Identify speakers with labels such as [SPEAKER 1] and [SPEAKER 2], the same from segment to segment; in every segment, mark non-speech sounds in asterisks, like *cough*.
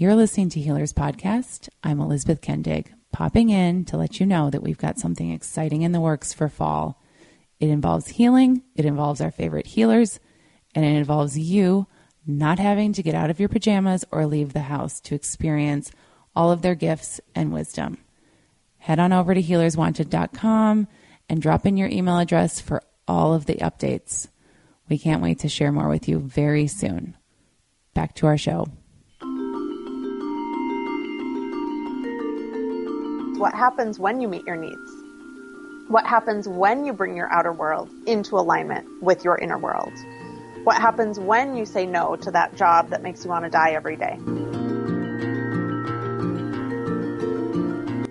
[SPEAKER 1] You're listening to Healers Podcast. I'm Elizabeth Kendig, popping in to let you know that we've got something exciting in the works for fall. It involves healing, it involves our favorite healers, and it involves you not having to get out of your pajamas or leave the house to experience all of their gifts and wisdom. Head on over to healerswanted.com and drop in your email address for all of the updates. We can't wait to share more with you very soon. Back to our show.
[SPEAKER 2] What happens when you meet your needs? What happens when you bring your outer world into alignment with your inner world? What happens when you say no to that job that makes you want to die every day?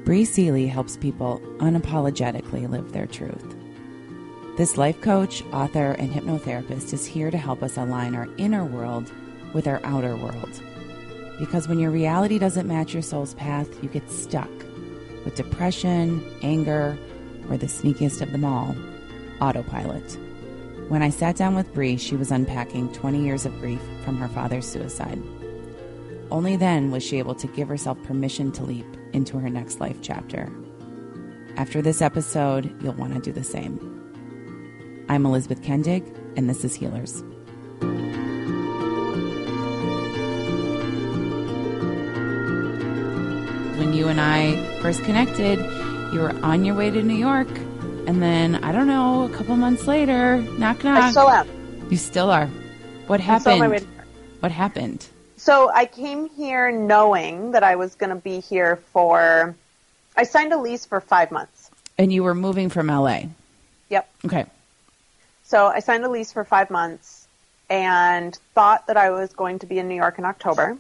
[SPEAKER 1] Bri Seeley helps people unapologetically live their truth. This life coach, author, and hypnotherapist is here to help us align our inner world with our outer world. Because when your reality doesn't match your soul's path, you get stuck with depression, anger, or the sneakiest of them all, autopilot. When I sat down with Bri, she was unpacking 20 years of grief from her father's suicide. Only then was she able to give herself permission to leap into her next life chapter. After this episode, you'll want to do the same. I'm Elizabeth Kendig, and this is Healers. When you and I first connected, you were on your way to New York, and then I don't know, a couple months later, knock knock.
[SPEAKER 2] I still am.
[SPEAKER 1] You still are. What happened? What happened?
[SPEAKER 2] So I came here knowing that I was going to be here for. I signed a lease for five months.
[SPEAKER 1] And you were moving from LA.
[SPEAKER 2] Yep.
[SPEAKER 1] Okay.
[SPEAKER 2] So I signed a lease for five months and thought that I was going to be in New York in October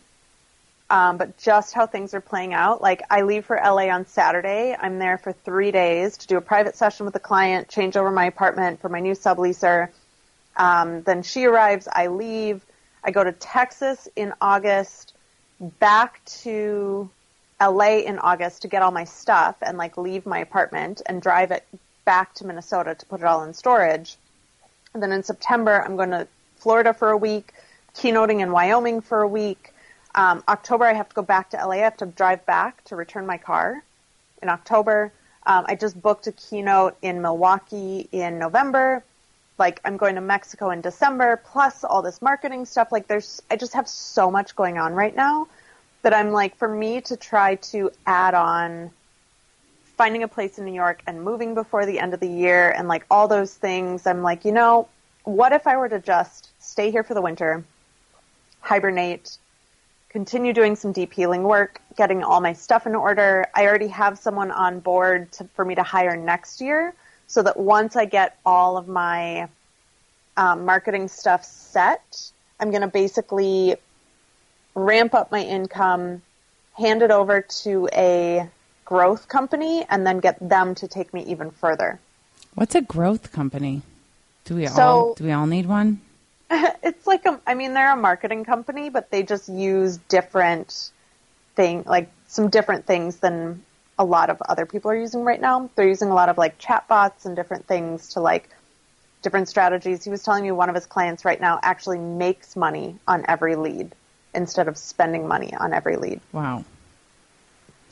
[SPEAKER 2] um, but just how things are playing out. Like I leave for LA on Saturday. I'm there for three days to do a private session with a client, change over my apartment for my new subleaser. Um, then she arrives. I leave. I go to Texas in August, back to LA in August to get all my stuff and like leave my apartment and drive it back to Minnesota to put it all in storage. And then in September, I'm going to Florida for a week, keynoting in Wyoming for a week um, October, I have to go back to LA. I have to drive back to return my car in October. Um, I just booked a keynote in Milwaukee in November. Like I'm going to Mexico in December, plus all this marketing stuff. Like there's, I just have so much going on right now that I'm like, for me to try to add on finding a place in New York and moving before the end of the year and like all those things, I'm like, you know, what if I were to just stay here for the winter, hibernate, continue doing some deep healing work, getting all my stuff in order. I already have someone on board to, for me to hire next year so that once I get all of my um, marketing stuff set, I'm going to basically ramp up my income, hand it over to a growth company, and then get them to take me even further.
[SPEAKER 1] What's a growth company? Do we so, all do we all need one? *laughs*
[SPEAKER 2] it's like a, I mean, they're a marketing company, but they just use different thing, like some different things than a lot of other people are using right now. They're using a lot of like chatbots and different things to like different strategies. He was telling me one of his clients right now actually makes money on every lead instead of spending money on every lead.
[SPEAKER 1] Wow.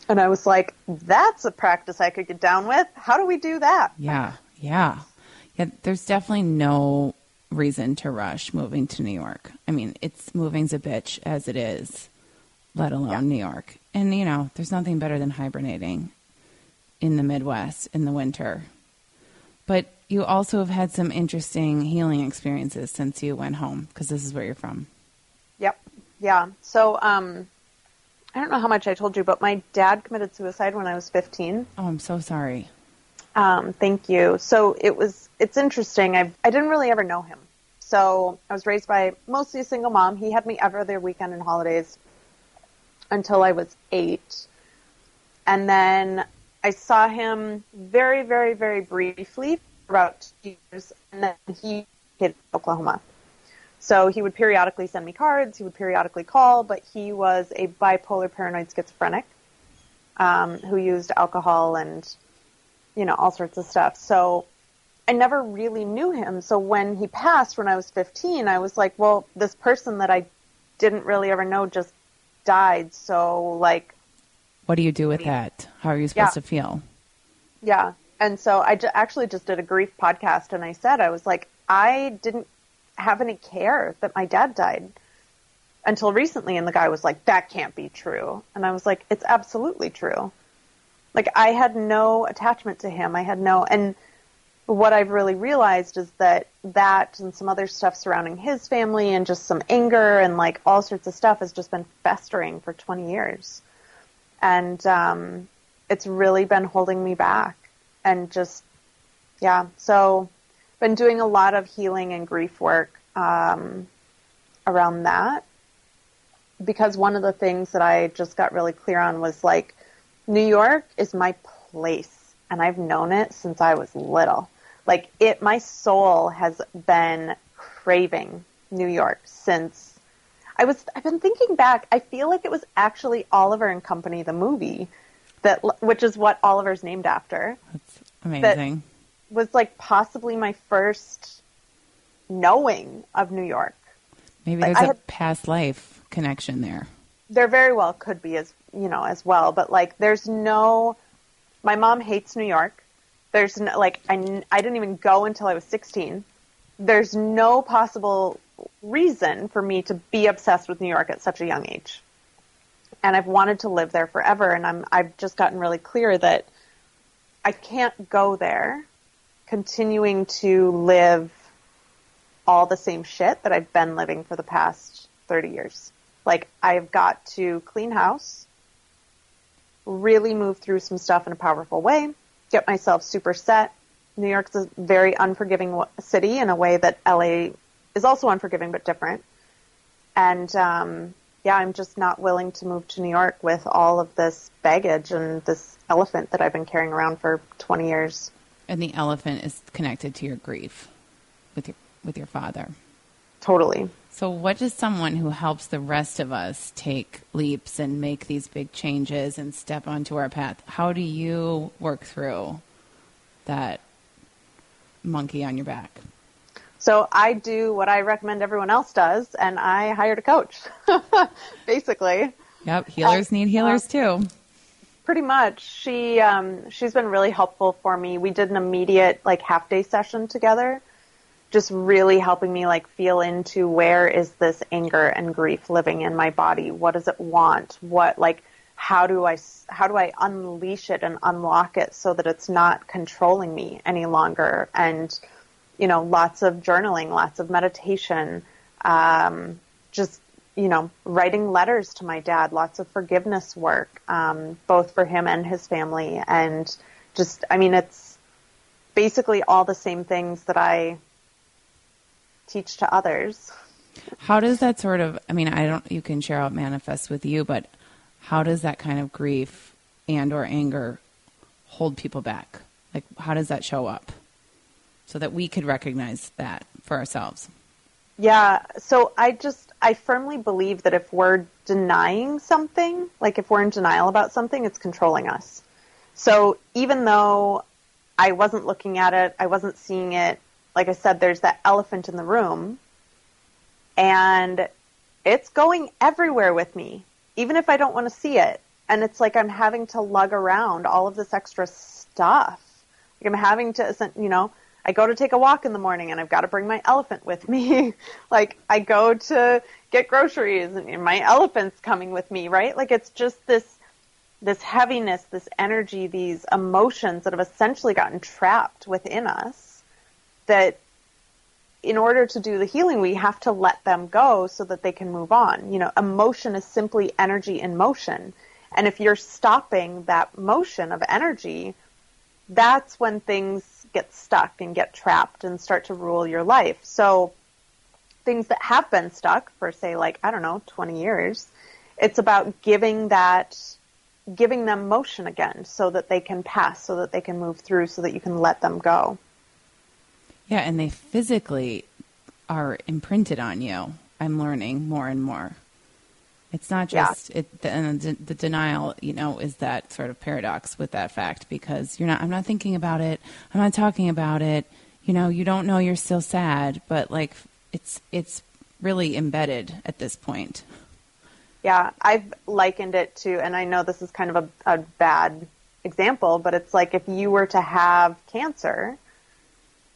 [SPEAKER 2] And I was like, that's a practice I could get down with. How do we do that?
[SPEAKER 1] Yeah. Yeah. Yeah. There's definitely no reason to rush moving to New York. I mean, it's moving's a bitch as it is, let alone yeah. New York. And you know, there's nothing better than hibernating in the Midwest in the winter. But you also have had some interesting healing experiences since you went home because this is where you're from.
[SPEAKER 2] Yep. Yeah. So, um, I don't know how much I told you, but my dad committed suicide when I was 15.
[SPEAKER 1] Oh, I'm so sorry.
[SPEAKER 2] Um, thank you. So it was, it's interesting. I, I didn't really ever know him. So I was raised by mostly a single mom. He had me every other weekend and holidays until I was eight. And then I saw him very, very, very briefly about two years. And then he hit Oklahoma. So he would periodically send me cards. He would periodically call, but he was a bipolar paranoid schizophrenic um, who used alcohol and you know, all sorts of stuff. So I never really knew him. So when he passed when I was 15, I was like, well, this person that I didn't really ever know just died. So like,
[SPEAKER 1] what do you do with that? How are you supposed yeah. to feel?
[SPEAKER 2] Yeah. And so I ju- actually just did a grief podcast and I said, I was like, I didn't have any care that my dad died until recently. And the guy was like, that can't be true. And I was like, it's absolutely true. Like I had no attachment to him. I had no, and what I've really realized is that that and some other stuff surrounding his family and just some anger and like all sorts of stuff has just been festering for 20 years. And, um, it's really been holding me back and just, yeah. So been doing a lot of healing and grief work, um, around that because one of the things that I just got really clear on was like, New York is my place and I've known it since I was little. Like it, my soul has been craving New York since I was, I've been thinking back. I feel like it was actually Oliver and Company, the movie that, which is what Oliver's named after.
[SPEAKER 1] That's amazing.
[SPEAKER 2] That was like possibly my first knowing of New York.
[SPEAKER 1] Maybe there's a had, past life connection there.
[SPEAKER 2] There very well could be as you know as well, but like there's no. My mom hates New York. There's no like I I didn't even go until I was 16. There's no possible reason for me to be obsessed with New York at such a young age. And I've wanted to live there forever and I'm I've just gotten really clear that I can't go there continuing to live all the same shit that I've been living for the past 30 years. Like I've got to clean house, really move through some stuff in a powerful way, get myself super set. New York's a very unforgiving city in a way that LA is also unforgiving but different. And um, yeah, I'm just not willing to move to New York with all of this baggage and this elephant that I've been carrying around for 20 years.
[SPEAKER 1] And the elephant is connected to your grief with your with your father.
[SPEAKER 2] Totally.
[SPEAKER 1] So, what does someone who helps the rest of us take leaps and make these big changes and step onto our path? How do you work through that monkey on your back?
[SPEAKER 2] So, I do what I recommend everyone else does, and I hired a coach, *laughs* basically.
[SPEAKER 1] Yep, healers need healers too.
[SPEAKER 2] Pretty much. She um, she's been really helpful for me. We did an immediate like half day session together just really helping me like feel into where is this anger and grief living in my body? What does it want? What like how do I how do I unleash it and unlock it so that it's not controlling me any longer? And you know, lots of journaling, lots of meditation, um, just you know, writing letters to my dad, lots of forgiveness work, um, both for him and his family, and just I mean, it's basically all the same things that I teach to others.
[SPEAKER 1] How does that sort of, I mean, I don't, you can share how it manifests with you, but how does that kind of grief and or anger hold people back? Like, how does that show up so that we could recognize that for ourselves?
[SPEAKER 2] Yeah. So I just, I firmly believe that if we're denying something, like if we're in denial about something, it's controlling us. So even though I wasn't looking at it, I wasn't seeing it, like I said, there's that elephant in the room and it's going everywhere with me, even if I don't want to see it. And it's like I'm having to lug around all of this extra stuff. Like I'm having to, you know, I go to take a walk in the morning and I've got to bring my elephant with me. *laughs* like I go to get groceries and my elephant's coming with me, right? Like it's just this, this heaviness, this energy, these emotions that have essentially gotten trapped within us that in order to do the healing, we have to let them go so that they can move on. You know, emotion is simply energy in motion. And if you're stopping that motion of energy, that's when things get stuck and get trapped and start to rule your life. So things that have been stuck for say like, I don't know, 20 years, it's about giving that, giving them motion again so that they can pass, so that they can move through, so that you can let them go.
[SPEAKER 1] Yeah, and they physically are imprinted on you. I'm learning more and more. It's not just yeah. it, the, the denial, you know, is that sort of paradox with that fact because you're not. I'm not thinking about it. I'm not talking about it. You know, you don't know you're still sad, but like it's it's really embedded at this point.
[SPEAKER 2] Yeah, I've likened it to, and I know this is kind of a, a bad example, but it's like if you were to have cancer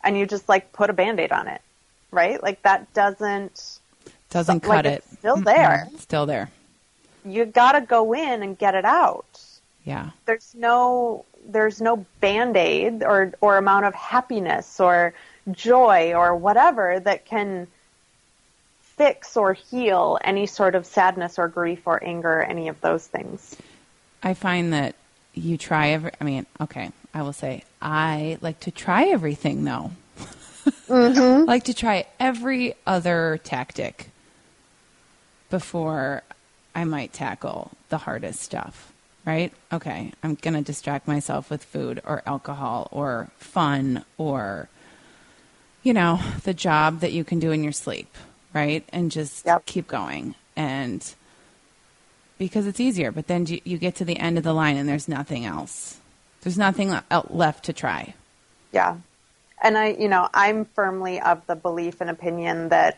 [SPEAKER 2] and you just like put a band-aid on it, right? Like that doesn't
[SPEAKER 1] doesn't
[SPEAKER 2] like
[SPEAKER 1] cut it.
[SPEAKER 2] It's still there.
[SPEAKER 1] Mm-hmm. Still there.
[SPEAKER 2] You got to go in and get it out.
[SPEAKER 1] Yeah.
[SPEAKER 2] There's no there's no band-aid or or amount of happiness or joy or whatever that can fix or heal any sort of sadness or grief or anger or any of those things.
[SPEAKER 1] I find that you try every I mean, okay, I will say I like to try everything though.
[SPEAKER 2] Mm-hmm. *laughs*
[SPEAKER 1] like to try every other tactic before I might tackle the hardest stuff, right? Okay, I'm going to distract myself with food or alcohol or fun or, you know, the job that you can do in your sleep, right? And just
[SPEAKER 2] Yep.
[SPEAKER 1] keep going. And because it's easier, but then you, you get to the end of the line and there's nothing else. There's nothing left to try.
[SPEAKER 2] Yeah. And I, you know, I'm firmly of the belief and opinion that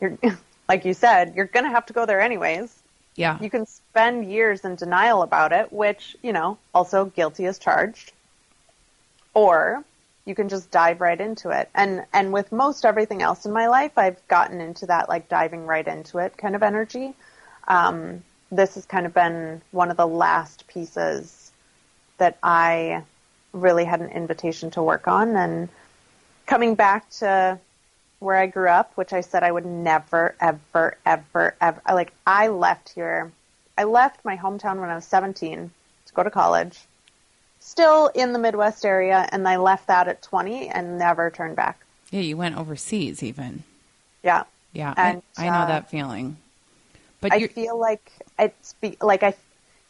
[SPEAKER 2] you're, *laughs* like you said, you're going to have to go there anyways.
[SPEAKER 1] Yeah.
[SPEAKER 2] You can spend years in denial about it, which, you know, also guilty as charged. Or you can just dive right into it. And and with most everything else in my life, I've gotten into that like diving right into it kind of energy. Um, this has kind of been one of the last pieces that I really had an invitation to work on and coming back to where I grew up, which I said I would never, ever, ever, ever. Like I left here. I left my hometown when I was 17 to go to college. Still in the Midwest area, and I left that at 20 and never turned back.
[SPEAKER 1] Yeah, you went overseas even.
[SPEAKER 2] Yeah,
[SPEAKER 1] Yeah,
[SPEAKER 2] And,
[SPEAKER 1] I, I know
[SPEAKER 2] uh,
[SPEAKER 1] that feeling. But
[SPEAKER 2] I feel like it's be, like I.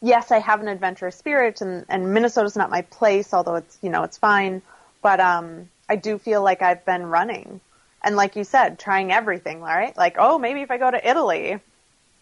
[SPEAKER 2] Yes, I have an adventurous spirit, and and Minnesota's not my place, although it's you know it's fine. But um, I do feel like I've been running, and like you said, trying everything. Right? Like, oh, maybe if I go to Italy,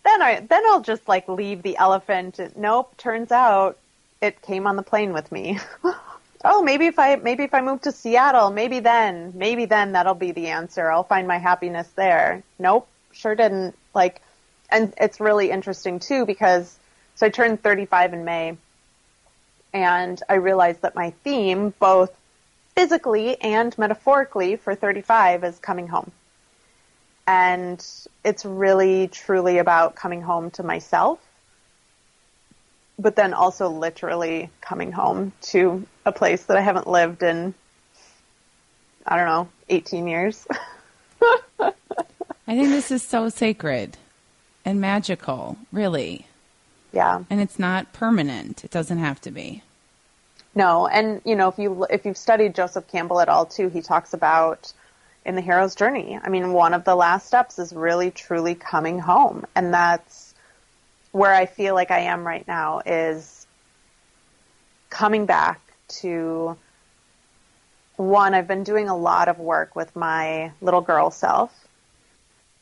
[SPEAKER 2] then I then I'll just like leave the elephant. Nope. Turns out it came on the plane with me. *laughs* oh, maybe if I maybe if I move to Seattle, maybe then maybe then that'll be the answer. I'll find my happiness there. Nope, sure didn't. Like, and it's really interesting too because so I turned 35 in May, and I realized that my theme, both physically and metaphorically, for 35 is coming home. And it's really truly about coming home to myself, but then also literally coming home to a place that I haven't lived in, I don't know, 18 years. *laughs*
[SPEAKER 1] I think this is so sacred and magical, really.
[SPEAKER 2] Yeah.
[SPEAKER 1] And it's not permanent. It doesn't have to be.
[SPEAKER 2] No, and you know if you if you've studied Joseph Campbell at all too, he talks about in the hero's journey. I mean, one of the last steps is really truly coming home, and that's where I feel like I am right now is coming back to one. I've been doing a lot of work with my little girl self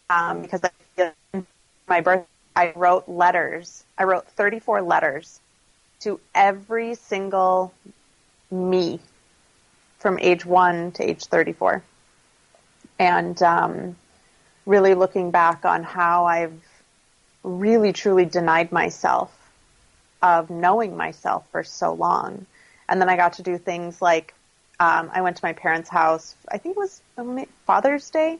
[SPEAKER 2] um, because I feel my birth. I wrote letters. I wrote 34 letters to every single me from age one to age 34. And um, really looking back on how I've really truly denied myself of knowing myself for so long. And then I got to do things like um, I went to my parents' house, I think it was um, Father's Day.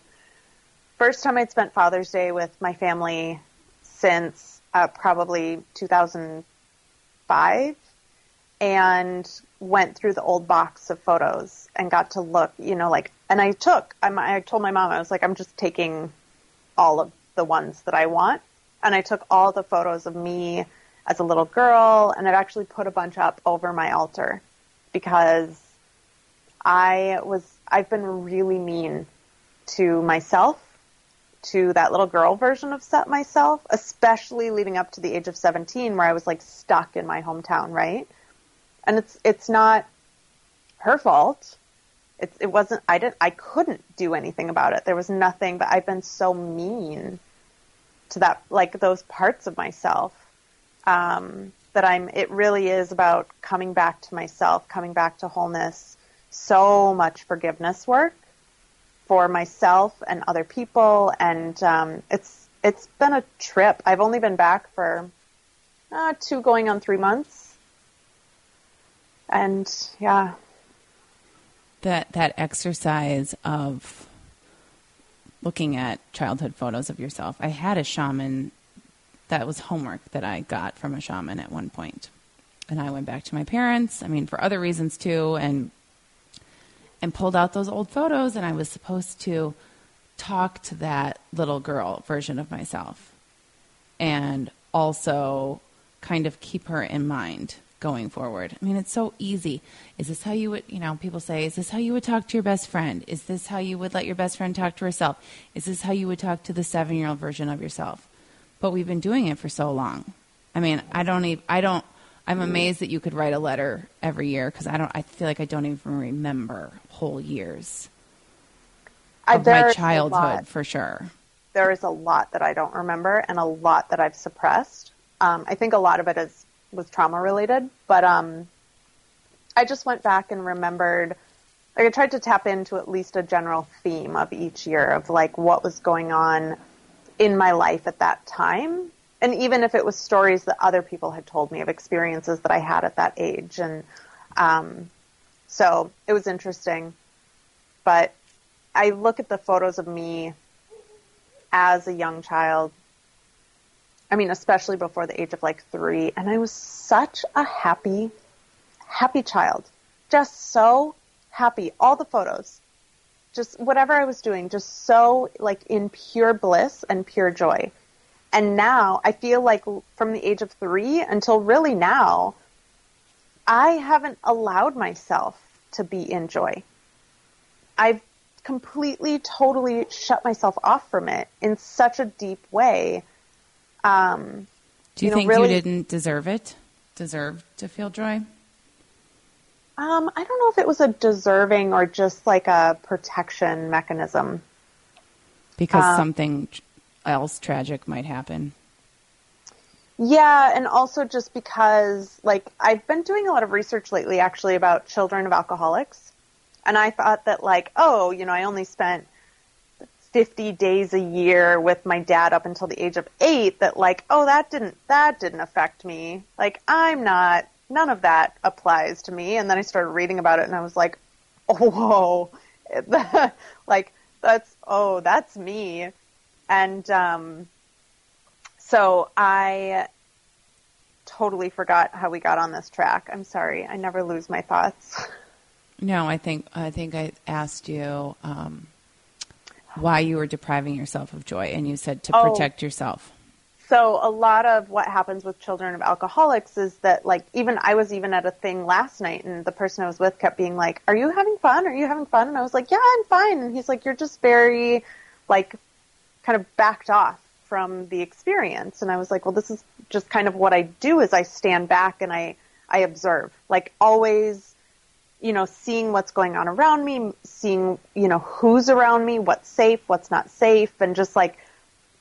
[SPEAKER 2] First time I'd spent Father's Day with my family since uh, probably 2005 and went through the old box of photos and got to look, you know, like, and I took, I'm, I told my mom, I was like, I'm just taking all of the ones that I want. And I took all the photos of me as a little girl and I've actually put a bunch up over my altar because I was, I've been really mean to myself to that little girl version of set myself, especially leading up to the age of 17 where I was like stuck in my hometown, right? And it's it's not her fault. It's it wasn't I didn't I couldn't do anything about it. There was nothing, but I've been so mean to that like those parts of myself. Um that I'm it really is about coming back to myself, coming back to wholeness. So much forgiveness work for myself and other people and um, it's it's been a trip. I've only been back for uh, two going on three months. And yeah.
[SPEAKER 1] That, that exercise of looking at childhood photos of yourself. I had a shaman that was homework that I got from a shaman at one point. And I went back to my parents, I mean, for other reasons too, and and pulled out those old photos and I was supposed to talk to that little girl version of myself and also kind of keep her in mind going forward. I mean, it's so easy. Is this how you would, you know, people say, is this how you would talk to your best friend? Is this how you would let your best friend talk to herself? Is this how you would talk to the seven year old version of yourself? But we've been doing it for so long. I mean, I don't even, I don't, I'm amazed that you could write a letter every year because I don't, I feel like I don't even remember whole years of my childhood for sure.
[SPEAKER 2] There is a lot that I don't remember and a lot that I've suppressed. Um, I think a lot of it is was trauma related, but um, I just went back and remembered. Like I tried to tap into at least a general theme of each year of like what was going on in my life at that time, and even if it was stories that other people had told me of experiences that I had at that age, and um, so it was interesting. But I look at the photos of me as a young child. I mean, especially before the age of like three, and I was such a happy, happy child. Just so happy. All the photos. Just whatever I was doing, just so like in pure bliss and pure joy. And now I feel like from the age of three until really now, I haven't allowed myself to be in joy. I've completely, totally shut myself off from it in such a deep way. Um,
[SPEAKER 1] Do you, you know, think really, you didn't deserve it? Deserve to feel joy?
[SPEAKER 2] Um, I don't know if it was a deserving or just like a protection mechanism.
[SPEAKER 1] Because um, something else tragic might happen.
[SPEAKER 2] Yeah, and also just because, like, I've been doing a lot of research lately actually about children of alcoholics. And I thought that like, oh, you know, I only spent 50 days a year with my dad up until the age of eight that like, oh, that didn't, that didn't affect me. Like, I'm not, none of that applies to me. And then I started reading about it and I was like, oh, *laughs* whoa, *laughs* like that's, oh, that's me. And, um, so I totally forgot how we got on this track. I'm sorry. I never lose my thoughts.
[SPEAKER 1] No, I think I think I asked you um, why you were depriving yourself of joy, and you said to oh. protect yourself.
[SPEAKER 2] So a lot of what happens with children of alcoholics is that like even I was even at a thing last night and the person I was with kept being like, "Are you having fun? Are you having fun?" And I was like, "Yeah, I'm fine." And he's like, "You're just very like kind of backed off from the experience." And I was like, "Well, this is just kind of what I do is I stand back and I I observe. Like always you know, seeing what's going on around me, seeing, you know, who's around me, what's safe, what's not safe, and just like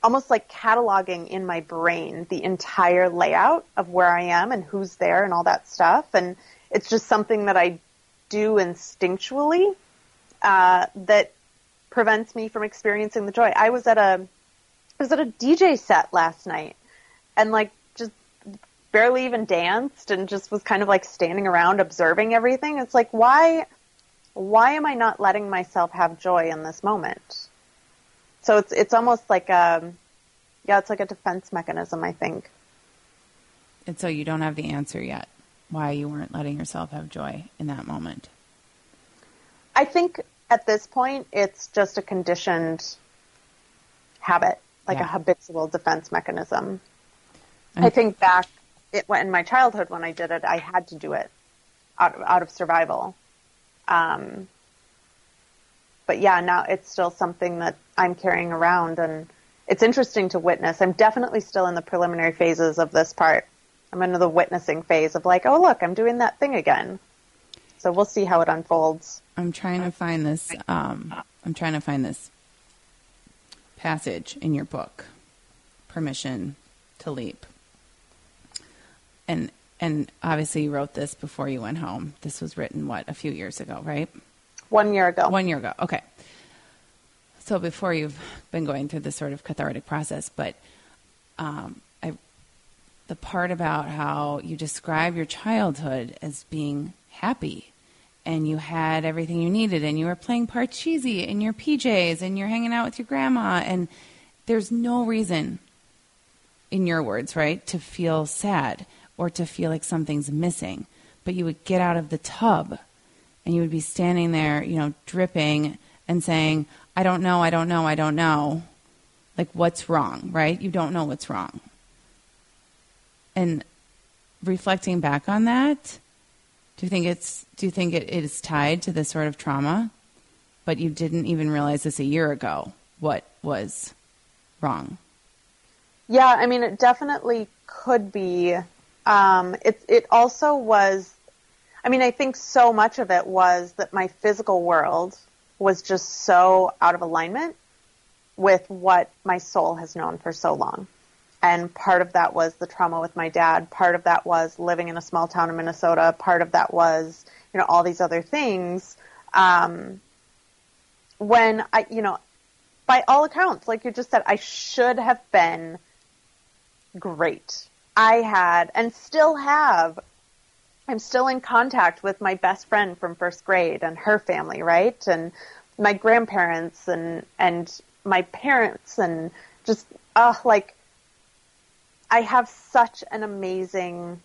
[SPEAKER 2] almost like cataloging in my brain the entire layout of where I am and who's there and all that stuff. And it's just something that I do instinctually uh, that prevents me from experiencing the joy. I was at a I was at a DJ set last night, and like just barely even danced and just was kind of like standing around observing everything. It's like, why, why am I not letting myself have joy in this moment? So it's, it's almost like a, yeah, it's like a defense mechanism, I think.
[SPEAKER 1] And so you don't have the answer yet why you weren't letting yourself have joy in that moment.
[SPEAKER 2] I think at this point it's just a conditioned habit, like yeah. a habitual defense mechanism. I think back it in my childhood when I did it, I had to do it out of, out of survival. Um, but yeah, now it's still something that I'm carrying around and it's interesting to witness. I'm definitely still in the preliminary phases of this part. I'm in the witnessing phase of like, oh look, I'm doing that thing again. So we'll see how it unfolds.
[SPEAKER 1] I'm trying to find this. Um, I'm trying to find this passage in your book, "Permission to Leap." and and obviously you wrote this before you went home. This was written what a few years ago, right?
[SPEAKER 2] One year ago.
[SPEAKER 1] One year ago. Okay. so before you've been going through this sort of cathartic process, but um, I, the part about how you describe your childhood as being happy and you had everything you needed and you were playing parcheesi in your PJs and you're hanging out with your grandma and there's no reason in your words, right, to feel sad or to feel like something's missing. But you would get out of the tub and you would be standing there, you know, dripping and saying, I don't know, I don't know, I don't know. Like, what's wrong, right? You don't know what's wrong. And reflecting back on that, do you think it's do you think it is tied to this sort of trauma, but you didn't even realize this a year ago? What was wrong?
[SPEAKER 2] Yeah, I mean, it definitely could be. Um, it it also was. I mean, I think so much of it was that my physical world was just so out of alignment with what my soul has known for so long. And part of that was the trauma with my dad. Part of that was living in a small town in Minnesota. Part of that was, you know, all these other things. Um, when I, you know, by all accounts, like you just said, I should have been great. I had and still have I'm still in contact with my best friend from first grade and her family, right? And my grandparents and and my parents and just uh like I have such an amazing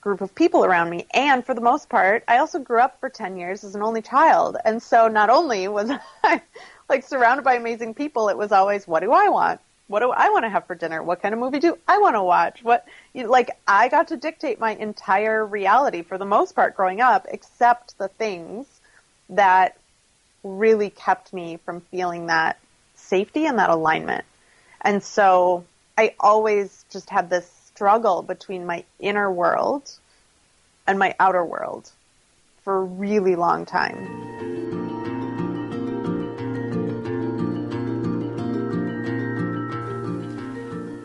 [SPEAKER 2] group of people around me and for the most part I also grew up for 10 years as an only child and so not only was *laughs* I like surrounded by amazing people it was always what do I want what do I want to have for dinner? What kind of movie do I want to watch? What, you like, I got to dictate my entire reality for the most part growing up, except the things that really kept me from feeling that safety and that alignment. And so I always just had this struggle between my inner world and my outer world for a really long time.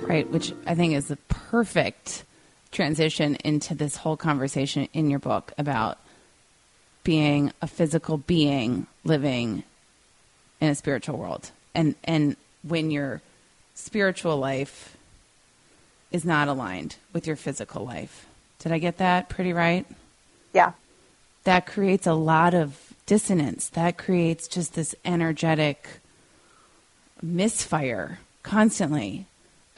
[SPEAKER 1] Right, which I think is the perfect transition into this whole conversation in your book about being a physical being living in a spiritual world. And and when your spiritual life is not aligned with your physical life. Did I get that pretty right?
[SPEAKER 2] Yeah.
[SPEAKER 1] That creates a lot of dissonance. That creates just this energetic misfire constantly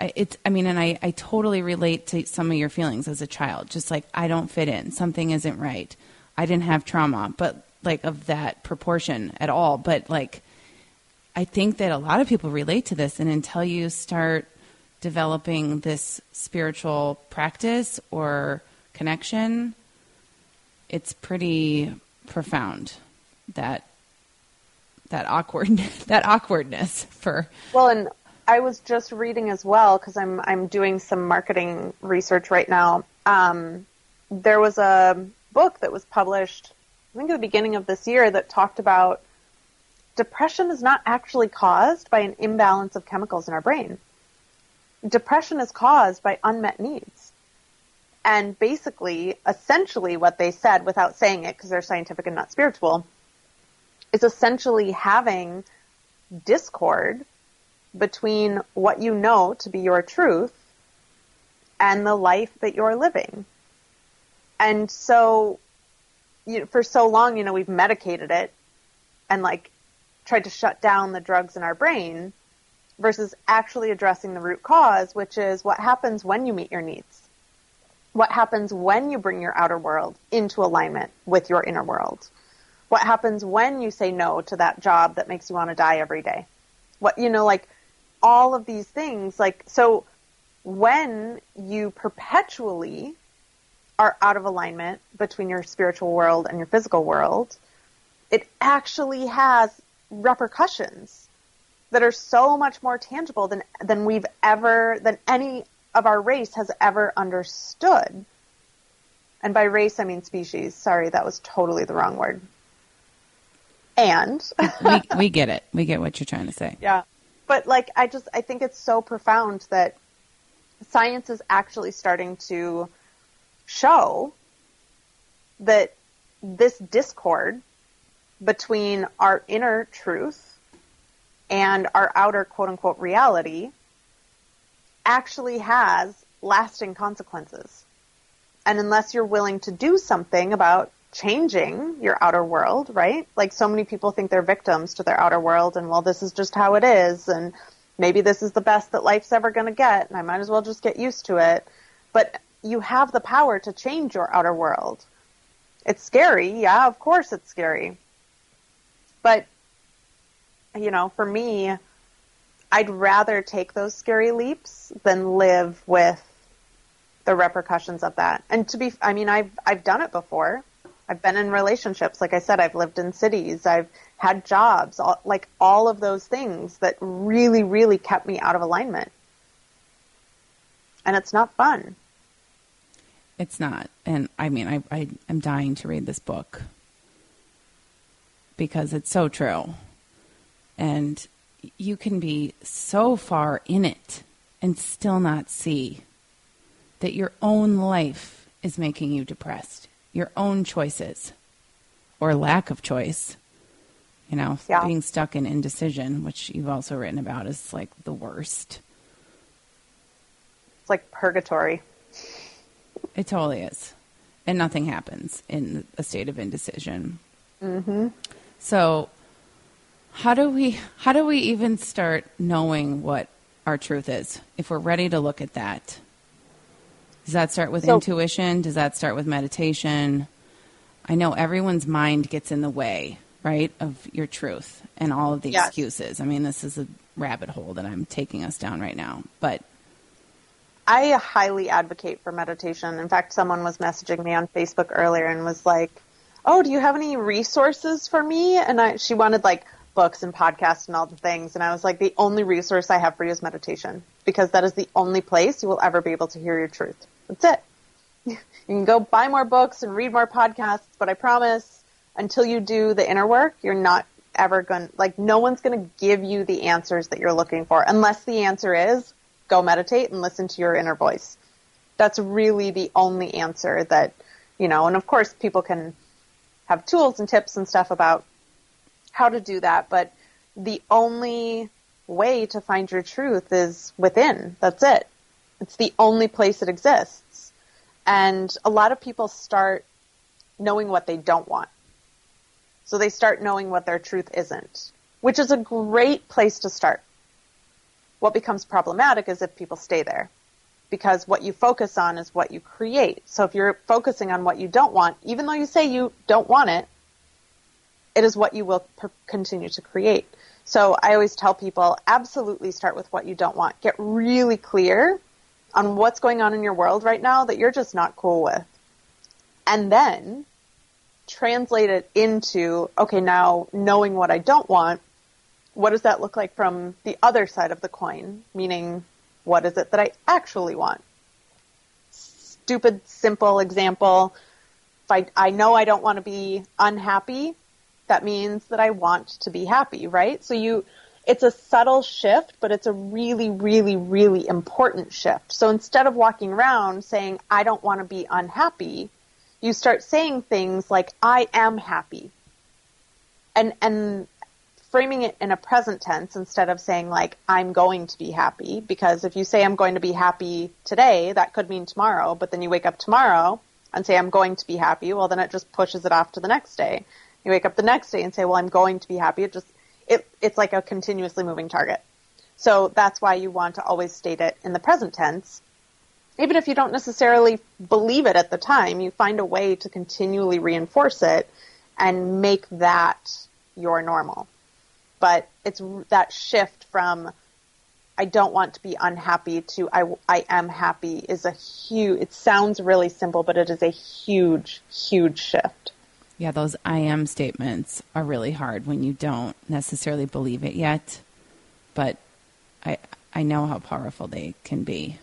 [SPEAKER 1] I, it's, I mean, and I, I totally relate to some of your feelings as a child. Just like, I don't fit in. Something isn't right. I didn't have trauma, but like of that proportion at all. But like, I think that a lot of people relate to this. And until you start developing this spiritual practice or connection, it's pretty profound that that awkward *laughs* that awkwardness for
[SPEAKER 2] well and I was just reading as well because I'm I'm doing some marketing research right now. Um, there was a book that was published, I think at the beginning of this year, that talked about depression is not actually caused by an imbalance of chemicals in our brain. Depression is caused by unmet needs. And basically, essentially, what they said, without saying it because they're scientific and not spiritual, is essentially having discord between what you know to be your truth and the life that you're living. And so, you know, for so long, you know, we've medicated it and like tried to shut down the drugs in our brain versus actually addressing the root cause, which is what happens when you meet your needs. What happens when you bring your outer world into alignment with your inner world? What happens when you say no to that job that makes you want to die every day? What, you know, like all of these things. Like, so when you perpetually are out of alignment between your spiritual world and your physical world, it actually has repercussions that are so much more tangible than than we've ever than any of our race has ever understood. And by race I mean species. Sorry, that was totally the wrong word. And *laughs*
[SPEAKER 1] we we get it. We get what you're trying to say.
[SPEAKER 2] Yeah but like I just I think it's so profound that science is actually starting to show that this discord between our inner truth and our outer quote unquote reality actually has lasting consequences. And unless you're willing to do something about changing your outer world, right? Like so many people think they're victims to their outer world and well, this is just how it is and maybe this is the best that life's ever going to get and I might as well just get used to it. But you have the power to change your outer world. It's scary. Yeah, of course it's scary. But, you know, for me, I'd rather take those scary leaps than live with the repercussions of that. And to be, I mean, I've, I've done it before. I've been in relationships. Like I said, I've lived in cities. I've had jobs, all, like all of those things that really, really kept me out of alignment. And it's not fun.
[SPEAKER 1] It's not. And I mean, I, I am dying to read this book because it's so true. And you can be so far in it and still not see that your own life is making you depressed, your own choices or lack of choice. You know, yeah. being stuck in indecision, which you've also written about, is like the worst.
[SPEAKER 2] It's like purgatory.
[SPEAKER 1] It totally is. And nothing happens in a state of indecision.
[SPEAKER 2] Mm-hmm.
[SPEAKER 1] So, how do we how do we even start knowing what our truth is if we're ready to look at that? Does that start with so, intuition? Does that start with meditation? I know everyone's mind gets in the way, right, of your truth and all of the yes. excuses. I mean, this is a rabbit hole that I'm taking us down right now. But
[SPEAKER 2] I highly advocate for meditation. In fact, someone was messaging me on Facebook earlier and was like, "Oh, do you have any resources for me?" And I, she wanted like books and podcasts and all the things. And I was like, the only resource I have for you is meditation because that is the only place you will ever be able to hear your truth. That's it. *laughs* You can go buy more books and read more podcasts, but I promise until you do the inner work, you're not ever going to, like no one's going to give you the answers that you're looking for unless the answer is go meditate and listen to your inner voice. That's really the only answer that, you know, and of course people can have tools and tips and stuff about how to do that, but the only way to find your truth is within. That's it. It's the only place it exists. And a lot of people start knowing what they don't want. So they start knowing what their truth isn't, which is a great place to start. What becomes problematic is if people stay there because what you focus on is what you create. So if you're focusing on what you don't want, even though you say you don't want it, it is what you will per- continue to create. So I always tell people absolutely start with what you don't want. Get really clear on what's going on in your world right now that you're just not cool with. And then translate it into, okay, now knowing what I don't want, what does that look like from the other side of the coin? Meaning, what is it that I actually want? Stupid, simple example. If I, I know I don't want to be unhappy, that means that I want to be happy, right? So you, it's a subtle shift, but it's a really, really, really important shift. So instead of walking around saying, I don't want to be unhappy, you start saying things like, I am happy. And, and framing it in a present tense instead of saying like, I'm going to be happy. Because if you say I'm going to be happy today, that could mean tomorrow, but then you wake up tomorrow and say I'm going to be happy, well then it just pushes it off to the next day. You wake up the next day and say, well, I'm going to be happy. It just, it, it's like a continuously moving target. So that's why you want to always state it in the present tense. Even if you don't necessarily believe it at the time, you find a way to continually reinforce it and make that your normal. But it's that shift from I don't want to be unhappy to I, I am happy is a huge, it sounds really simple, but it is a huge, huge shift.
[SPEAKER 1] Yeah, those I am statements are really hard when you don't necessarily believe it yet, but I I know how powerful they can be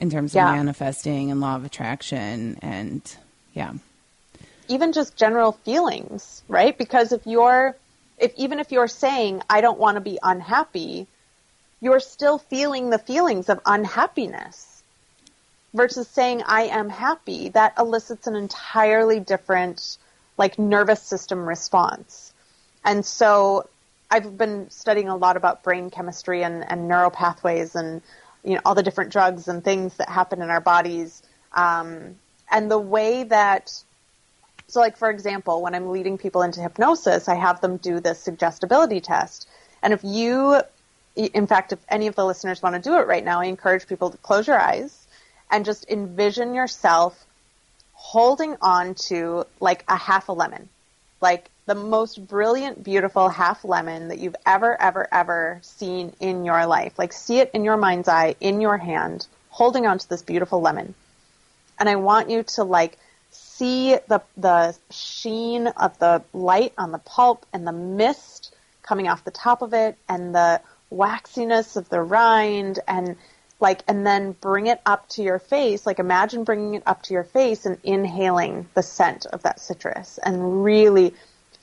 [SPEAKER 1] in terms yeah. of manifesting and law of attraction and yeah.
[SPEAKER 2] Even just general feelings, right? Because if you're if even if you're saying I don't want to be unhappy, you're still feeling the feelings of unhappiness versus saying I am happy, that elicits an entirely different like nervous system response. And so I've been studying a lot about brain chemistry and, and neural pathways and you know all the different drugs and things that happen in our bodies. Um, and the way that so like for example, when I'm leading people into hypnosis, I have them do this suggestibility test. And if you in fact, if any of the listeners want to do it right now, I encourage people to close your eyes and just envision yourself holding on to like a half a lemon, like the most brilliant, beautiful half lemon that you've ever, ever, ever seen in your life. Like see it in your mind's eye, in your hand, holding on to this beautiful lemon. And I want you to like see the, the sheen of the light on the pulp and the mist coming off the top of it and the waxiness of the rind and like and then bring it up to your face like imagine bringing it up to your face and inhaling the scent of that citrus and really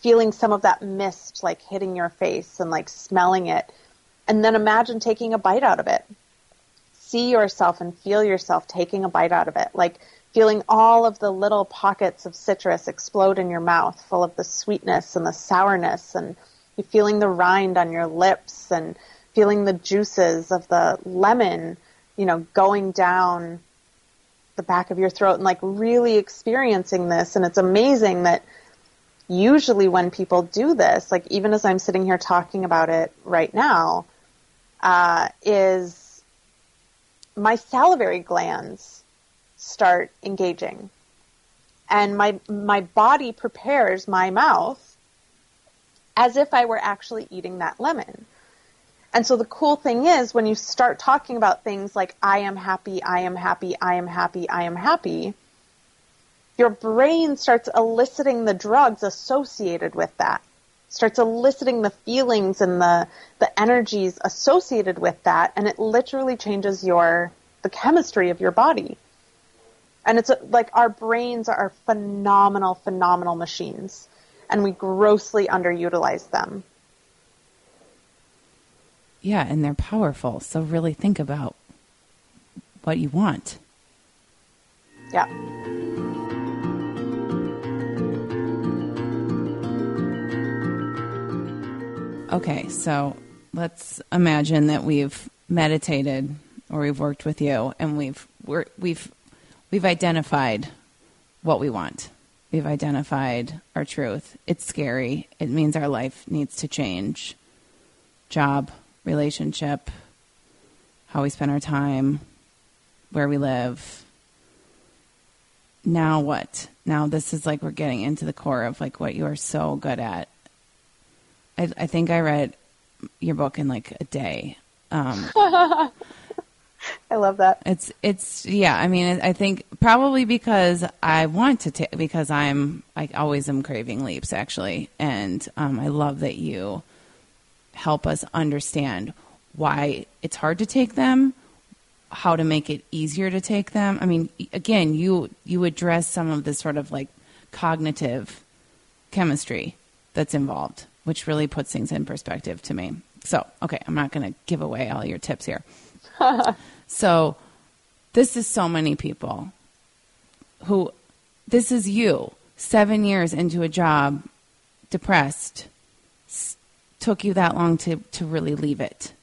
[SPEAKER 2] feeling some of that mist like hitting your face and like smelling it. And then imagine taking a bite out of it. See yourself and feel yourself taking a bite out of it. Like feeling all of the little pockets of citrus explode in your mouth full of the sweetness and the sourness and you feeling the rind on your lips and feeling the juices of the lemon, you know, going down the back of your throat and like really experiencing this. And it's amazing that usually when people do this, like even as I'm sitting here talking about it right now, uh, is my salivary glands start engaging. And my, my body prepares my mouth as if I were actually eating that lemon. And so the cool thing is when you start talking about things like I am happy, I am happy, I am happy, I am happy, your brain starts eliciting the drugs associated with that. Starts eliciting the feelings and the the energies associated with that and it literally changes your the chemistry of your body. And it's like our brains are phenomenal phenomenal machines and we grossly underutilize them.
[SPEAKER 1] Yeah, and they're powerful. So really think about what you want.
[SPEAKER 2] Yeah.
[SPEAKER 1] Okay, so let's imagine that we've meditated or we've worked with you and we've we're, we've we've identified what we want. We've identified our truth. It's scary. It means our life needs to change. Job, relationship, how we spend our time, where we live. Now what? Now this is like we're getting into the core of like what you are so good at. I, I think I read your book in like a day. Um, *laughs*
[SPEAKER 2] I love that.
[SPEAKER 1] It's it's yeah. I mean, I think probably because I want to take because I'm I always am craving leaps actually, and um, I love that you help us understand why it's hard to take them, how to make it easier to take them. I mean, again, you you address some of the sort of like cognitive chemistry that's involved, which really puts things in perspective to me. So, okay, I'm not going to give away all your tips here. *laughs* so, this is so many people who this is you 7 years into a job depressed took you that long to, to really leave it?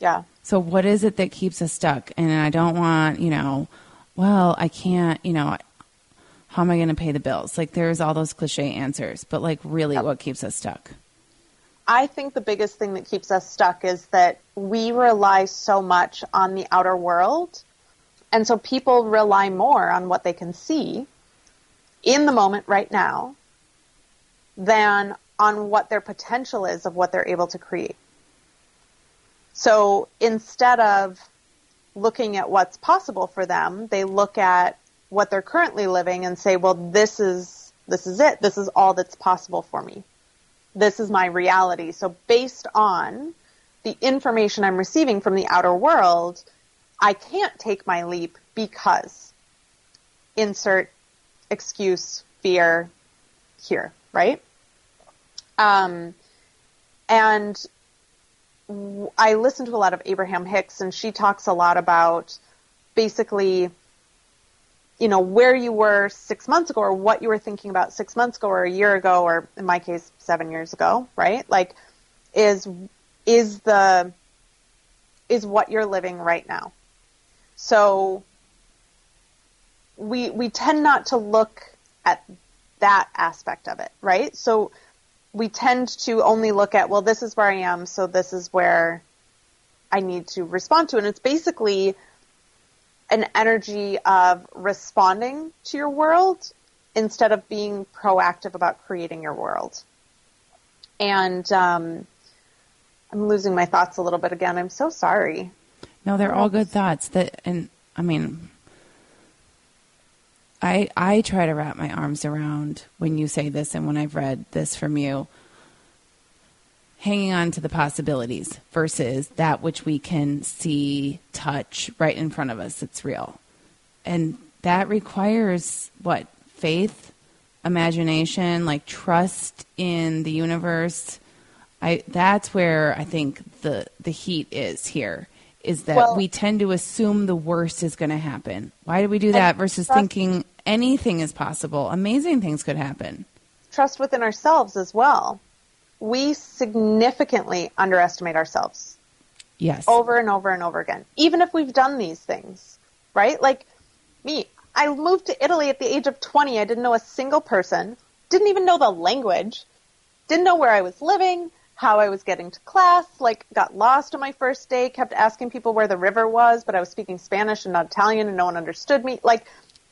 [SPEAKER 2] Yeah.
[SPEAKER 1] So what is it that keeps us stuck? And I don't want, you know, well, I can't, you know, how am I going to pay the bills? Like there's all those cliche answers, but like really yep. what keeps us stuck?
[SPEAKER 2] I think the biggest thing that keeps us stuck is that we rely so much on the outer world. And so people rely more on what they can see in the moment right now than on what their potential is of what they're able to create. So instead of looking at what's possible for them, they look at what they're currently living and say, well, this is, this is it. This is all that's possible for me. This is my reality. So based on the information I'm receiving from the outer world, I can't take my leap because insert excuse, fear here, right? Um, and I listen to a lot of Abraham Hicks, and she talks a lot about basically, you know, where you were six months ago, or what you were thinking about six months ago, or a year ago, or in my case, seven years ago, right? Like, is is the is what you're living right now. So we we tend not to look at that aspect of it, right? So we tend to only look at well this is where I am, so this is where I need to respond to and it's basically an energy of responding to your world instead of being proactive about creating your world. And um, I'm losing my thoughts a little bit again. I'm so sorry.
[SPEAKER 1] No, they're all good thoughts. That and I mean, I I try to wrap my arms around when you say this and when I've read this from you. Hanging on to the possibilities versus that which we can see, touch right in front of us. It's real, and that requires what faith, imagination, like trust in the universe. I that's where I think the the heat is here is that well, we tend to assume the worst is going to happen. Why do we do that versus trust, thinking anything is possible? Amazing things could happen.
[SPEAKER 2] Trust within ourselves as well. We significantly underestimate ourselves.
[SPEAKER 1] Yes.
[SPEAKER 2] Over and over and over again. Even if we've done these things, right? Like me, I moved to Italy at the age of 20. I didn't know a single person, didn't even know the language, didn't know where I was living, how I was getting to class, like got lost on my first day, kept asking people where the river was, but I was speaking Spanish and not Italian and no one understood me. Like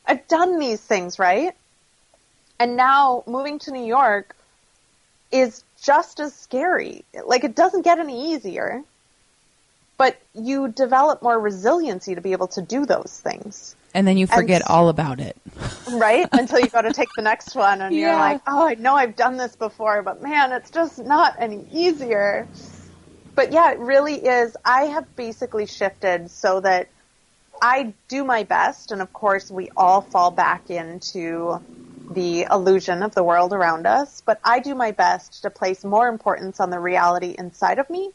[SPEAKER 2] I've done these things, right? And now moving to New York is just as scary. Like it doesn't get any easier, but you develop more resiliency to be able to do those things.
[SPEAKER 1] And then you forget and, all about it. *laughs*
[SPEAKER 2] right? Until you go to take the next one and yeah. you're like, oh, I know I've done this before, but man, it's just not any easier. But yeah, it really is. I have basically shifted so that I do my best, and of course, we all fall back into the illusion of the world around us, but I do my best to place more importance on the reality inside of me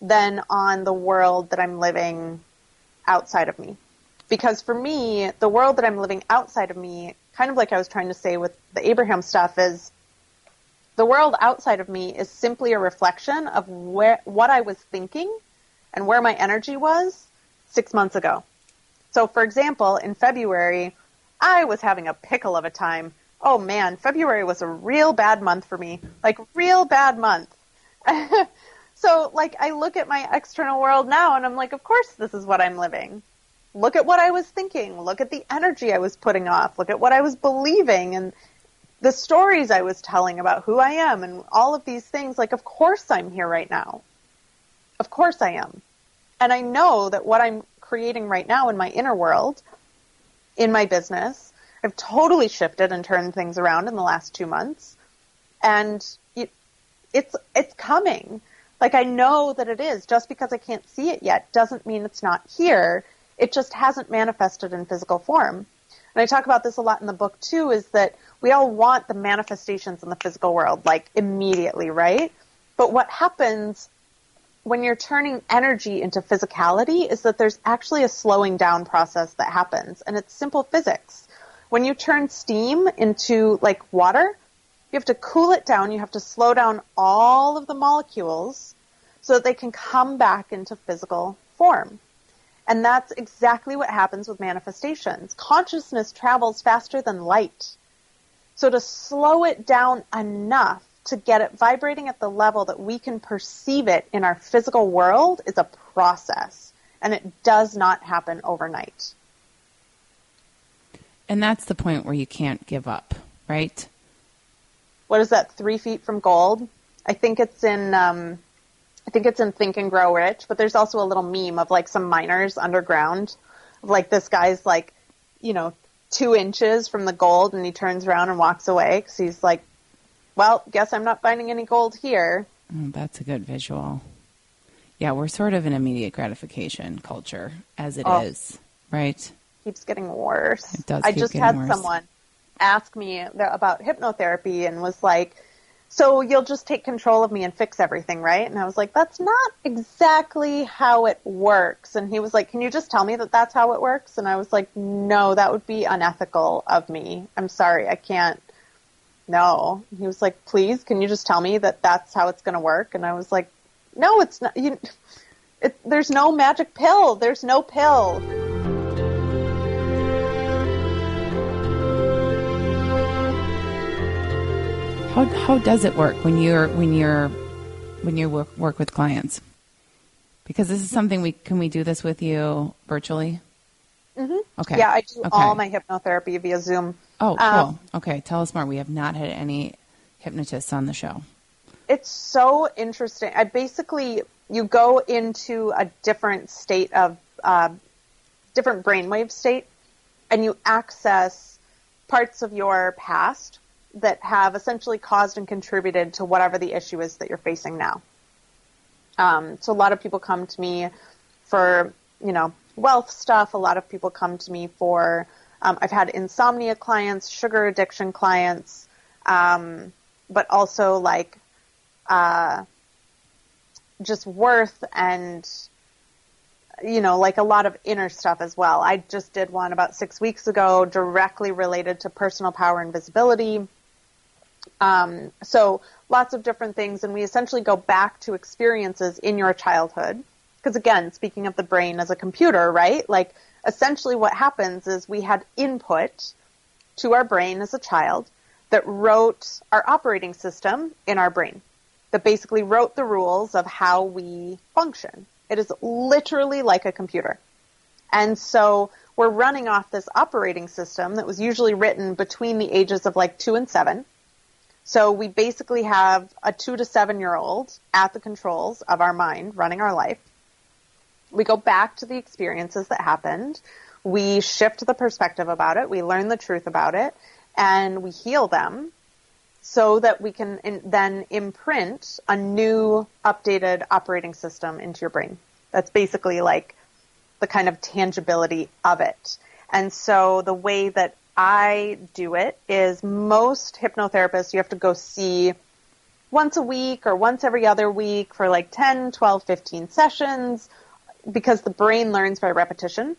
[SPEAKER 2] than on the world that I'm living outside of me. Because for me, the world that I'm living outside of me, kind of like I was trying to say with the Abraham stuff, is the world outside of me is simply a reflection of where what I was thinking and where my energy was six months ago. So, for example, in February, I was having a pickle of a time. Oh man, February was a real bad month for me. Like, real bad month. *laughs* so, like, I look at my external world now and I'm like, of course this is what I'm living look at what I was thinking, look at the energy I was putting off, look at what I was believing and the stories I was telling about who I am and all of these things. Like, of course I'm here right now. Of course I am. And I know that what I'm creating right now in my inner world, in my business, I've totally shifted and turned things around in the last two months. And it, it's, it's coming. Like I know that it is. Just because I can't see it yet doesn't mean it's not here. It just hasn't manifested in physical form. And I talk about this a lot in the book too, is that we all want the manifestations in the physical world, like immediately, right? But what happens when you're turning energy into physicality is that there's actually a slowing down process that happens, and it's simple physics. When you turn steam into like water, you have to cool it down, you have to slow down all of the molecules so that they can come back into physical form. And that's exactly what happens with manifestations. Consciousness travels faster than light. So to slow it down enough to get it vibrating at the level that we can perceive it in our physical world is a process. And it does not happen overnight.
[SPEAKER 1] And that's the point where you can't give up, right?
[SPEAKER 2] What is that, three feet from gold? I think it's in um, I think it's in Think and Grow Rich, but there's also a little meme of like some miners underground. of Like this guy's like, you know, two inches from the gold and he turns around and walks away because he's like, well, guess I'm not finding any gold here.
[SPEAKER 1] Oh, that's a good visual. Yeah, we're sort of an immediate gratification culture as it oh, is, right?
[SPEAKER 2] Keeps getting worse.
[SPEAKER 1] It does.
[SPEAKER 2] I just had
[SPEAKER 1] worse.
[SPEAKER 2] someone ask me about hypnotherapy and was like, so you'll just take control of me and fix everything, right? And I was like, that's not exactly how it works. And he was like, can you just tell me that that's how it works? And I was like, no, that would be unethical of me. I'm sorry, I can't no. He was like, please, can you just tell me that that's how it's going to work? And I was like, no, it's not. You, it, there's no magic pill. There's no pill.
[SPEAKER 1] How how does it work when you're when you're when you work, work with clients? Because this is something we can we do this with you virtually?
[SPEAKER 2] Mm-hmm.
[SPEAKER 1] Okay.
[SPEAKER 2] Yeah, I do
[SPEAKER 1] Okay.
[SPEAKER 2] all my hypnotherapy via Zoom.
[SPEAKER 1] Oh, cool.
[SPEAKER 2] Um,
[SPEAKER 1] okay, tell us more. We have not had any hypnotists on the show.
[SPEAKER 2] It's so interesting. I basically you go into a different state of uh, different brainwave state, and you access parts of your past that have essentially caused and contributed to whatever the issue is that you're facing now. Um, so a lot of people come to me for you know wealth stuff. A lot of people come to me for um, I've had insomnia clients, sugar addiction clients, um, but also like uh, just worth and you know like a lot of inner stuff as well. I just did one about six weeks ago directly related to personal power and visibility. Um, so lots of different things, and we essentially go back to experiences in your childhood. Because again, speaking of the brain as a computer, right? Like essentially what happens is we had input to our brain as a child that wrote our operating system in our brain, that basically wrote the rules of how we function. It is literally like a computer. And so we're running off this operating system that was usually written between the ages of like two and seven. So we basically have a two to seven year old at the controls of our mind running our life. We go back to the experiences that happened. We shift the perspective about it. We learn the truth about it and we heal them so that we can in, then imprint a new updated operating system into your brain. That's basically like the kind of tangibility of it. And so the way that I do it is most hypnotherapists you have to go see once a week or once every other week for like 10, 12, 15 sessions because the brain learns by repetition.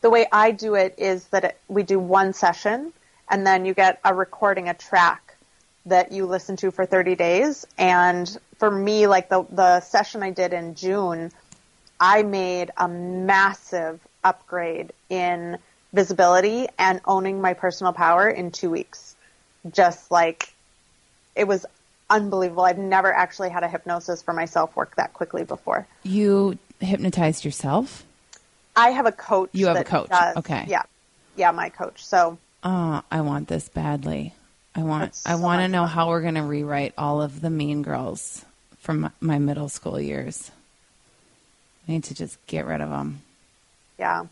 [SPEAKER 2] The way I do it is that it, we do one session and then you get a recording, a track that you listen to for 30 days. And for me, like the, the session I did in June, I made a massive upgrade in visibility and owning my personal power in two weeks. Just like it was unbelievable. I've never actually had a hypnosis for myself work that quickly before.
[SPEAKER 1] You hypnotized yourself?
[SPEAKER 2] I have a coach.
[SPEAKER 1] You have a coach.
[SPEAKER 2] does-
[SPEAKER 1] Okay.
[SPEAKER 2] Yeah. Yeah, my coach. So
[SPEAKER 1] Oh, I want this badly. I want
[SPEAKER 2] That's
[SPEAKER 1] I want to know
[SPEAKER 2] fun.
[SPEAKER 1] how we're going to rewrite all of the mean girls from my- my middle school years. I need to just get rid of them.
[SPEAKER 2] yeah.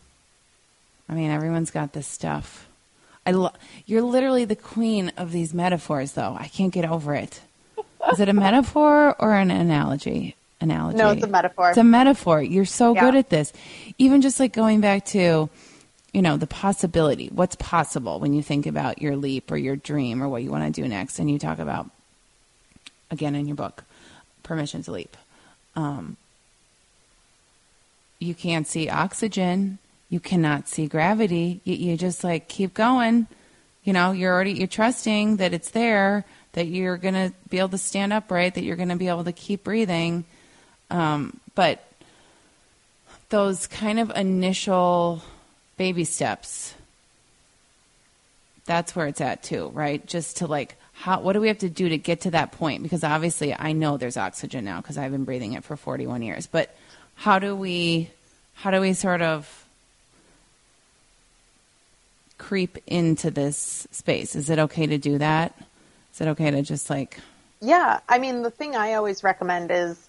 [SPEAKER 1] I mean, everyone's got this stuff. I lo- you're literally the queen of these metaphors though. I can't get over it. Is it a *laughs* metaphor or an analogy? Analogy.
[SPEAKER 2] No, it's a metaphor.
[SPEAKER 1] It's a metaphor. You're so
[SPEAKER 2] Yeah.
[SPEAKER 1] good at this. Even just like going back to, you know, the possibility. What's possible when you think about your leap or your dream or what you want to do next? And you talk about, again in your book, permission to leap. Um, you can't see oxygen. You cannot see gravity. You, you just like keep going. You know, you're already you're trusting that it's there, that you're gonna be able to stand upright, that you're gonna be able to keep breathing. Um, but those kind of initial baby steps, that's where it's at too, right? Just to like, how what do we have to do to get to that point? Because obviously, I know there's oxygen now because I've been breathing it for 41 years. But how do we, how do we sort of creep into this space? Is it okay to do that? Is it okay to just like,
[SPEAKER 2] Yeah, I mean, the thing I always recommend is,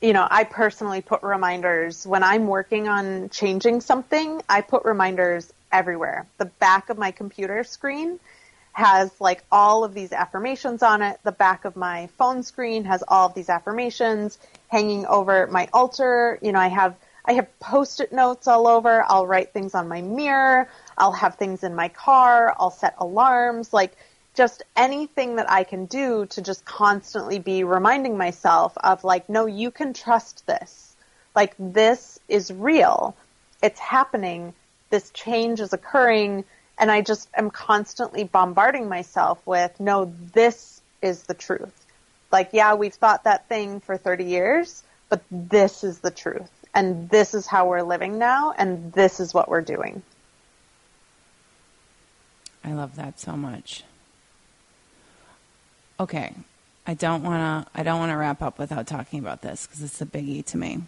[SPEAKER 2] you know, I personally put reminders when I'm working on changing something. I put reminders everywhere. The back of my computer screen has like all of these affirmations on it. The back of my phone screen has all of these affirmations hanging over my altar. You know, I have I have post-it notes all over. I'll write things on my mirror. I'll have things in my car. I'll set alarms. Like just anything that I can do to just constantly be reminding myself of like, no, you can trust this. Like this is real. It's happening. This change is occurring And I just am constantly bombarding myself with, no, this is the truth. Like, yeah, we've thought that thing for 30 years, but this is the truth. And this is how we're living now, and this is what we're doing.
[SPEAKER 1] I love that so much. Okay, I don't want to I don't want to wrap up without talking about this because it's a biggie to me.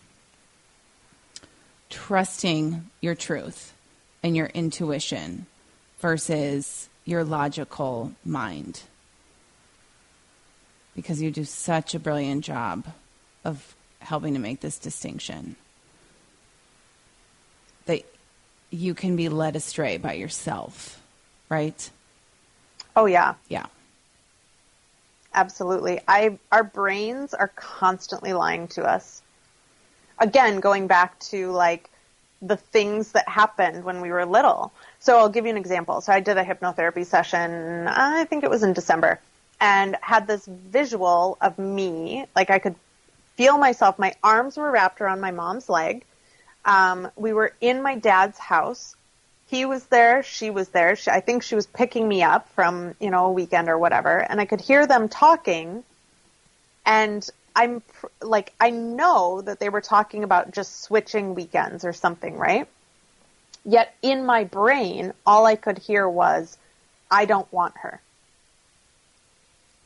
[SPEAKER 1] Trusting your truth and your intuition versus your logical mind. Because you do such a brilliant job of helping to make this distinction. That you can be led astray by yourself, right?
[SPEAKER 2] Oh yeah.
[SPEAKER 1] Yeah.
[SPEAKER 2] Absolutely. I our brains are constantly lying to us. Again, going back to like the things that happened when we were little. So I'll give you an example. So I did a hypnotherapy session, I think it was in December, and had this visual of me, like I could feel myself, my arms were wrapped around my mom's leg. Um, we were in my dad's house he was there, she was there. She, I think she was picking me up from, you know, a weekend or whatever, and I could hear them talking. And I'm like, I know that they were talking about just switching weekends or something, right? Yet in my brain, all I could hear was, I don't want her.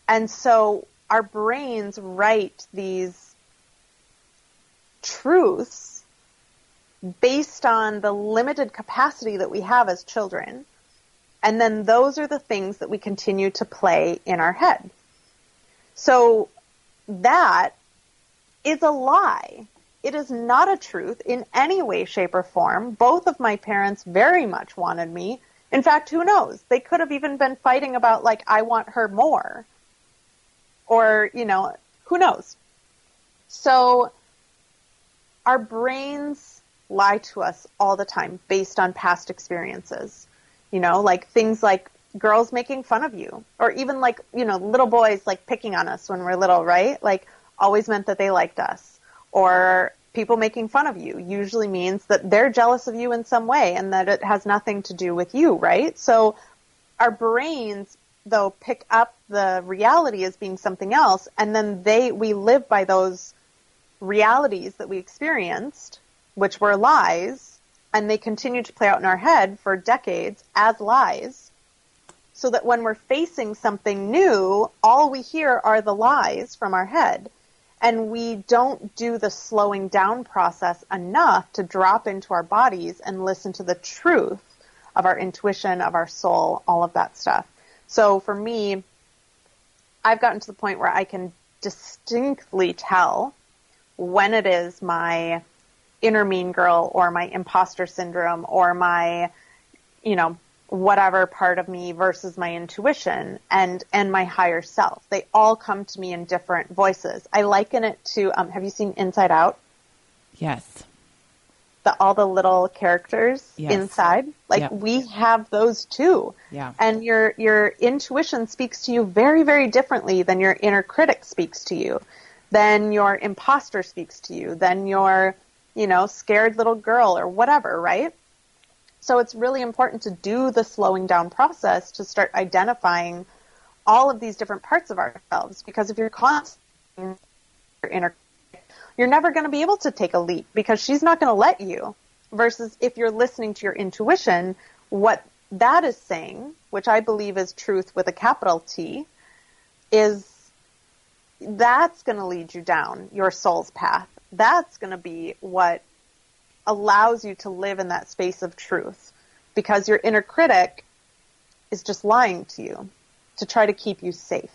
[SPEAKER 2] And so our brains write these truths based on the limited capacity that we have as children. And then those are the things that we continue to play in our head. So that is a lie. It is not a truth in any way, shape, or form. Both of my parents very much wanted me. In fact, who knows? They could have even been fighting about, like, I want her more. Or, you know, who knows? So our brains lie to us all the time based on past experiences. You know, like things like girls making fun of you or even like, you know, little boys like picking on us when we're little, right? Like always meant that they liked us or people making fun of you usually means that they're jealous of you in some way and that it has nothing to do with you, right? So our brains though pick up the reality as being something else and then they we live by those realities that we experienced which were lies, and they continue to play out in our head for decades as lies, so that when we're facing something new, all we hear are the lies from our head. And we don't do the slowing down process enough to drop into our bodies and listen to the truth of our intuition, of our soul, all of that stuff. So for me, I've gotten to the point where I can distinctly tell when it is my inner mean girl or my imposter syndrome or my, you know, whatever part of me versus my intuition and and my higher self. They all come to me in different voices. I liken it to um, have you seen Inside Out?
[SPEAKER 1] Yes.
[SPEAKER 2] The all the little characters
[SPEAKER 1] yes.
[SPEAKER 2] inside. Like yep. we have those too.
[SPEAKER 1] Yeah.
[SPEAKER 2] And your your intuition speaks to you very very differently than your inner critic speaks to you. Then your imposter speaks to you. Then your you know, scared little girl or whatever, right? So it's really important to do the slowing down process to start identifying all of these different parts of ourselves because if you're constantly your inner you're never going to be able to take a leap because she's not going to let you versus if you're listening to your intuition what that is saying which i believe is truth with a capital t is that's going to lead you down your soul's path that's going to be what allows you to live in that space of truth because your inner critic is just lying to you to try to keep you safe.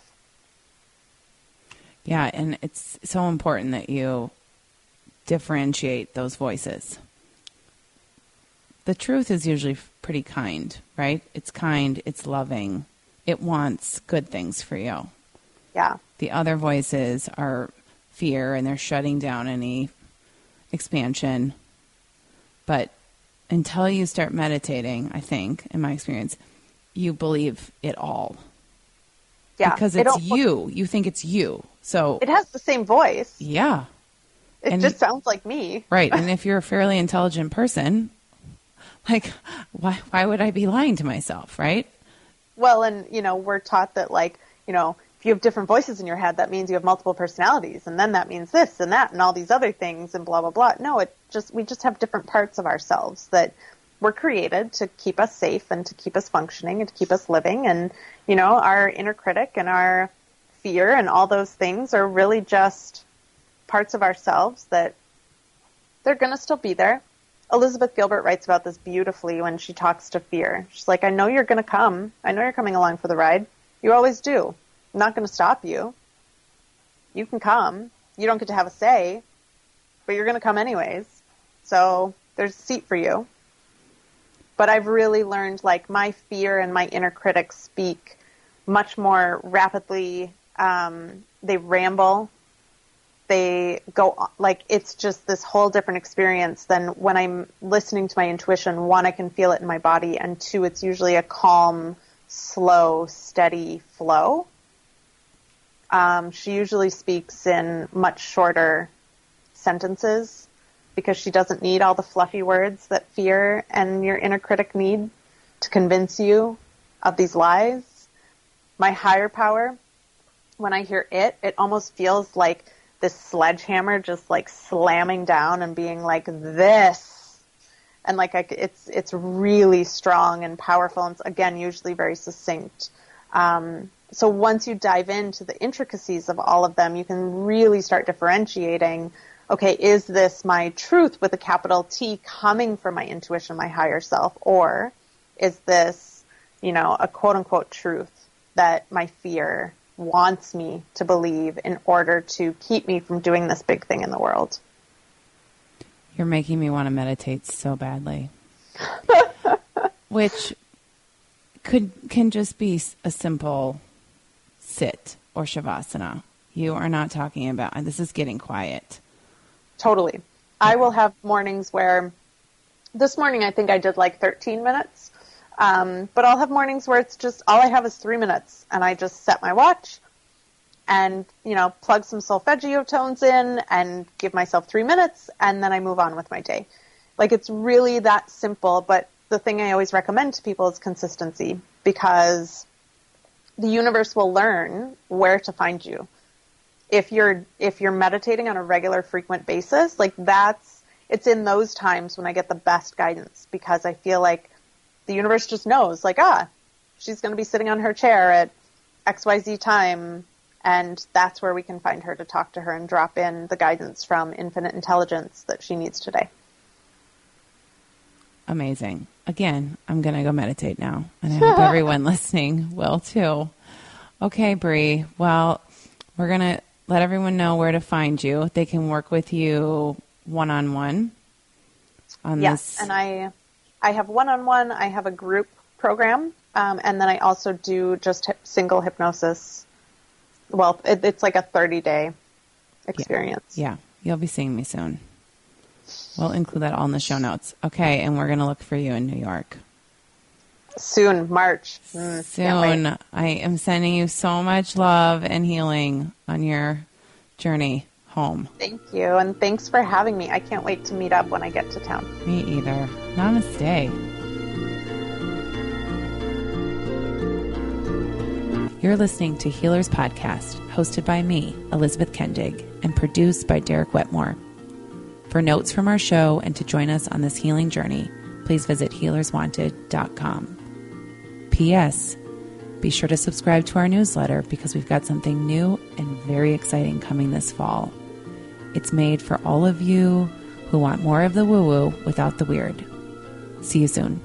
[SPEAKER 1] Yeah, and it's so important that you differentiate those voices. The truth is usually pretty kind, right? It's kind, it's loving, it wants good things for you.
[SPEAKER 2] Yeah.
[SPEAKER 1] The other voices are fear and they're shutting down any expansion. But until you start meditating, I think, in my experience, you believe it all.
[SPEAKER 2] Yeah.
[SPEAKER 1] Because it's it you. You think it's you. So
[SPEAKER 2] it has the same voice.
[SPEAKER 1] Yeah.
[SPEAKER 2] It
[SPEAKER 1] and,
[SPEAKER 2] just sounds like me.
[SPEAKER 1] Right. And if you're a fairly intelligent person, like, why, why would I be lying to myself, right?
[SPEAKER 2] Well, and, you know, we're taught that, like, you know, if you have different voices in your head, that means you have multiple personalities, and then that means this and that and all these other things and blah blah blah. No, it just we just have different parts of ourselves that were created to keep us safe and to keep us functioning and to keep us living. And you know, our inner critic and our fear and all those things are really just parts of ourselves that they're going to still be there. Elizabeth Gilbert writes about this beautifully when she talks to fear. She's like, I know you're going to come. I know you're coming along for the ride. You always do. Not going to stop you. You can come. You don't get to have a say, but you're going to come anyways. So there's a seat for you. But I've really learned like my fear and my inner critic speak much more rapidly. Um, they ramble. They go like it's just this whole different experience than when I'm listening to my intuition. One, I can feel it in my body, and two, it's usually a calm, slow, steady flow. Um, she usually speaks in much shorter sentences because she doesn't need all the fluffy words that fear and your inner critic need to convince you of these lies. My higher power, when I hear it, it almost feels like this sledgehammer just like slamming down and being like this. And like I, it's it's really strong and powerful and again usually very succinct. Um, so once you dive into the intricacies of all of them, you can really start differentiating. Okay, is this my truth with a capital T coming from my intuition, my higher self, or is this, you know, a quote unquote truth that my fear wants me to believe in order to keep me from doing this big thing in the world?
[SPEAKER 1] You're making me want to meditate so badly. *laughs* Which could can just be a simple sit or shavasana. You are not talking about, and this is getting quiet.
[SPEAKER 2] Totally. I will have mornings where, this morning I think I did like 13 minutes, um, but I'll have mornings where it's just, all I have is three minutes, and I just set my watch and, you know, plug some solfeggio tones in and give myself three minutes, and then I move on with my day. Like it's really that simple, but the thing I always recommend to people is consistency because the universe will learn where to find you. If you're if you're meditating on a regular frequent basis, like that's it's in those times when I get the best guidance because I feel like the universe just knows like ah, she's going to be sitting on her chair at XYZ time and that's where we can find her to talk to her and drop in the guidance from infinite intelligence that she needs today.
[SPEAKER 1] Amazing. Again, I'm going to go meditate now, and I hope *laughs* everyone listening will too. Okay, Bri. Well, we're going to let everyone know where to find you. They can work with you one on one
[SPEAKER 2] on yes, this. and I I have one on one. I have a group program, um, and then I also do just single hypnosis. Well, it, it's like a thirty day experience.
[SPEAKER 1] Yeah. yeah, you'll be seeing me soon. We'll include that all in the show notes. Okay, and we're going to look for you in New York.
[SPEAKER 2] Soon, March.
[SPEAKER 1] Mm, Soon. I am sending you so much love and healing on your journey home.
[SPEAKER 2] Thank you, and thanks for having me. I can't wait to meet up when I get to town.
[SPEAKER 1] Me either. Namaste. You're listening to Healers Podcast, hosted by me, Elizabeth Kendig, and produced by Derek Wetmore. For notes from our show and to join us on this healing journey, please visit healerswanted.com. P.S. Be sure to subscribe to our newsletter because we've got something new and very exciting coming this fall. It's made for all of you who want more of the woo woo without the weird. See you soon.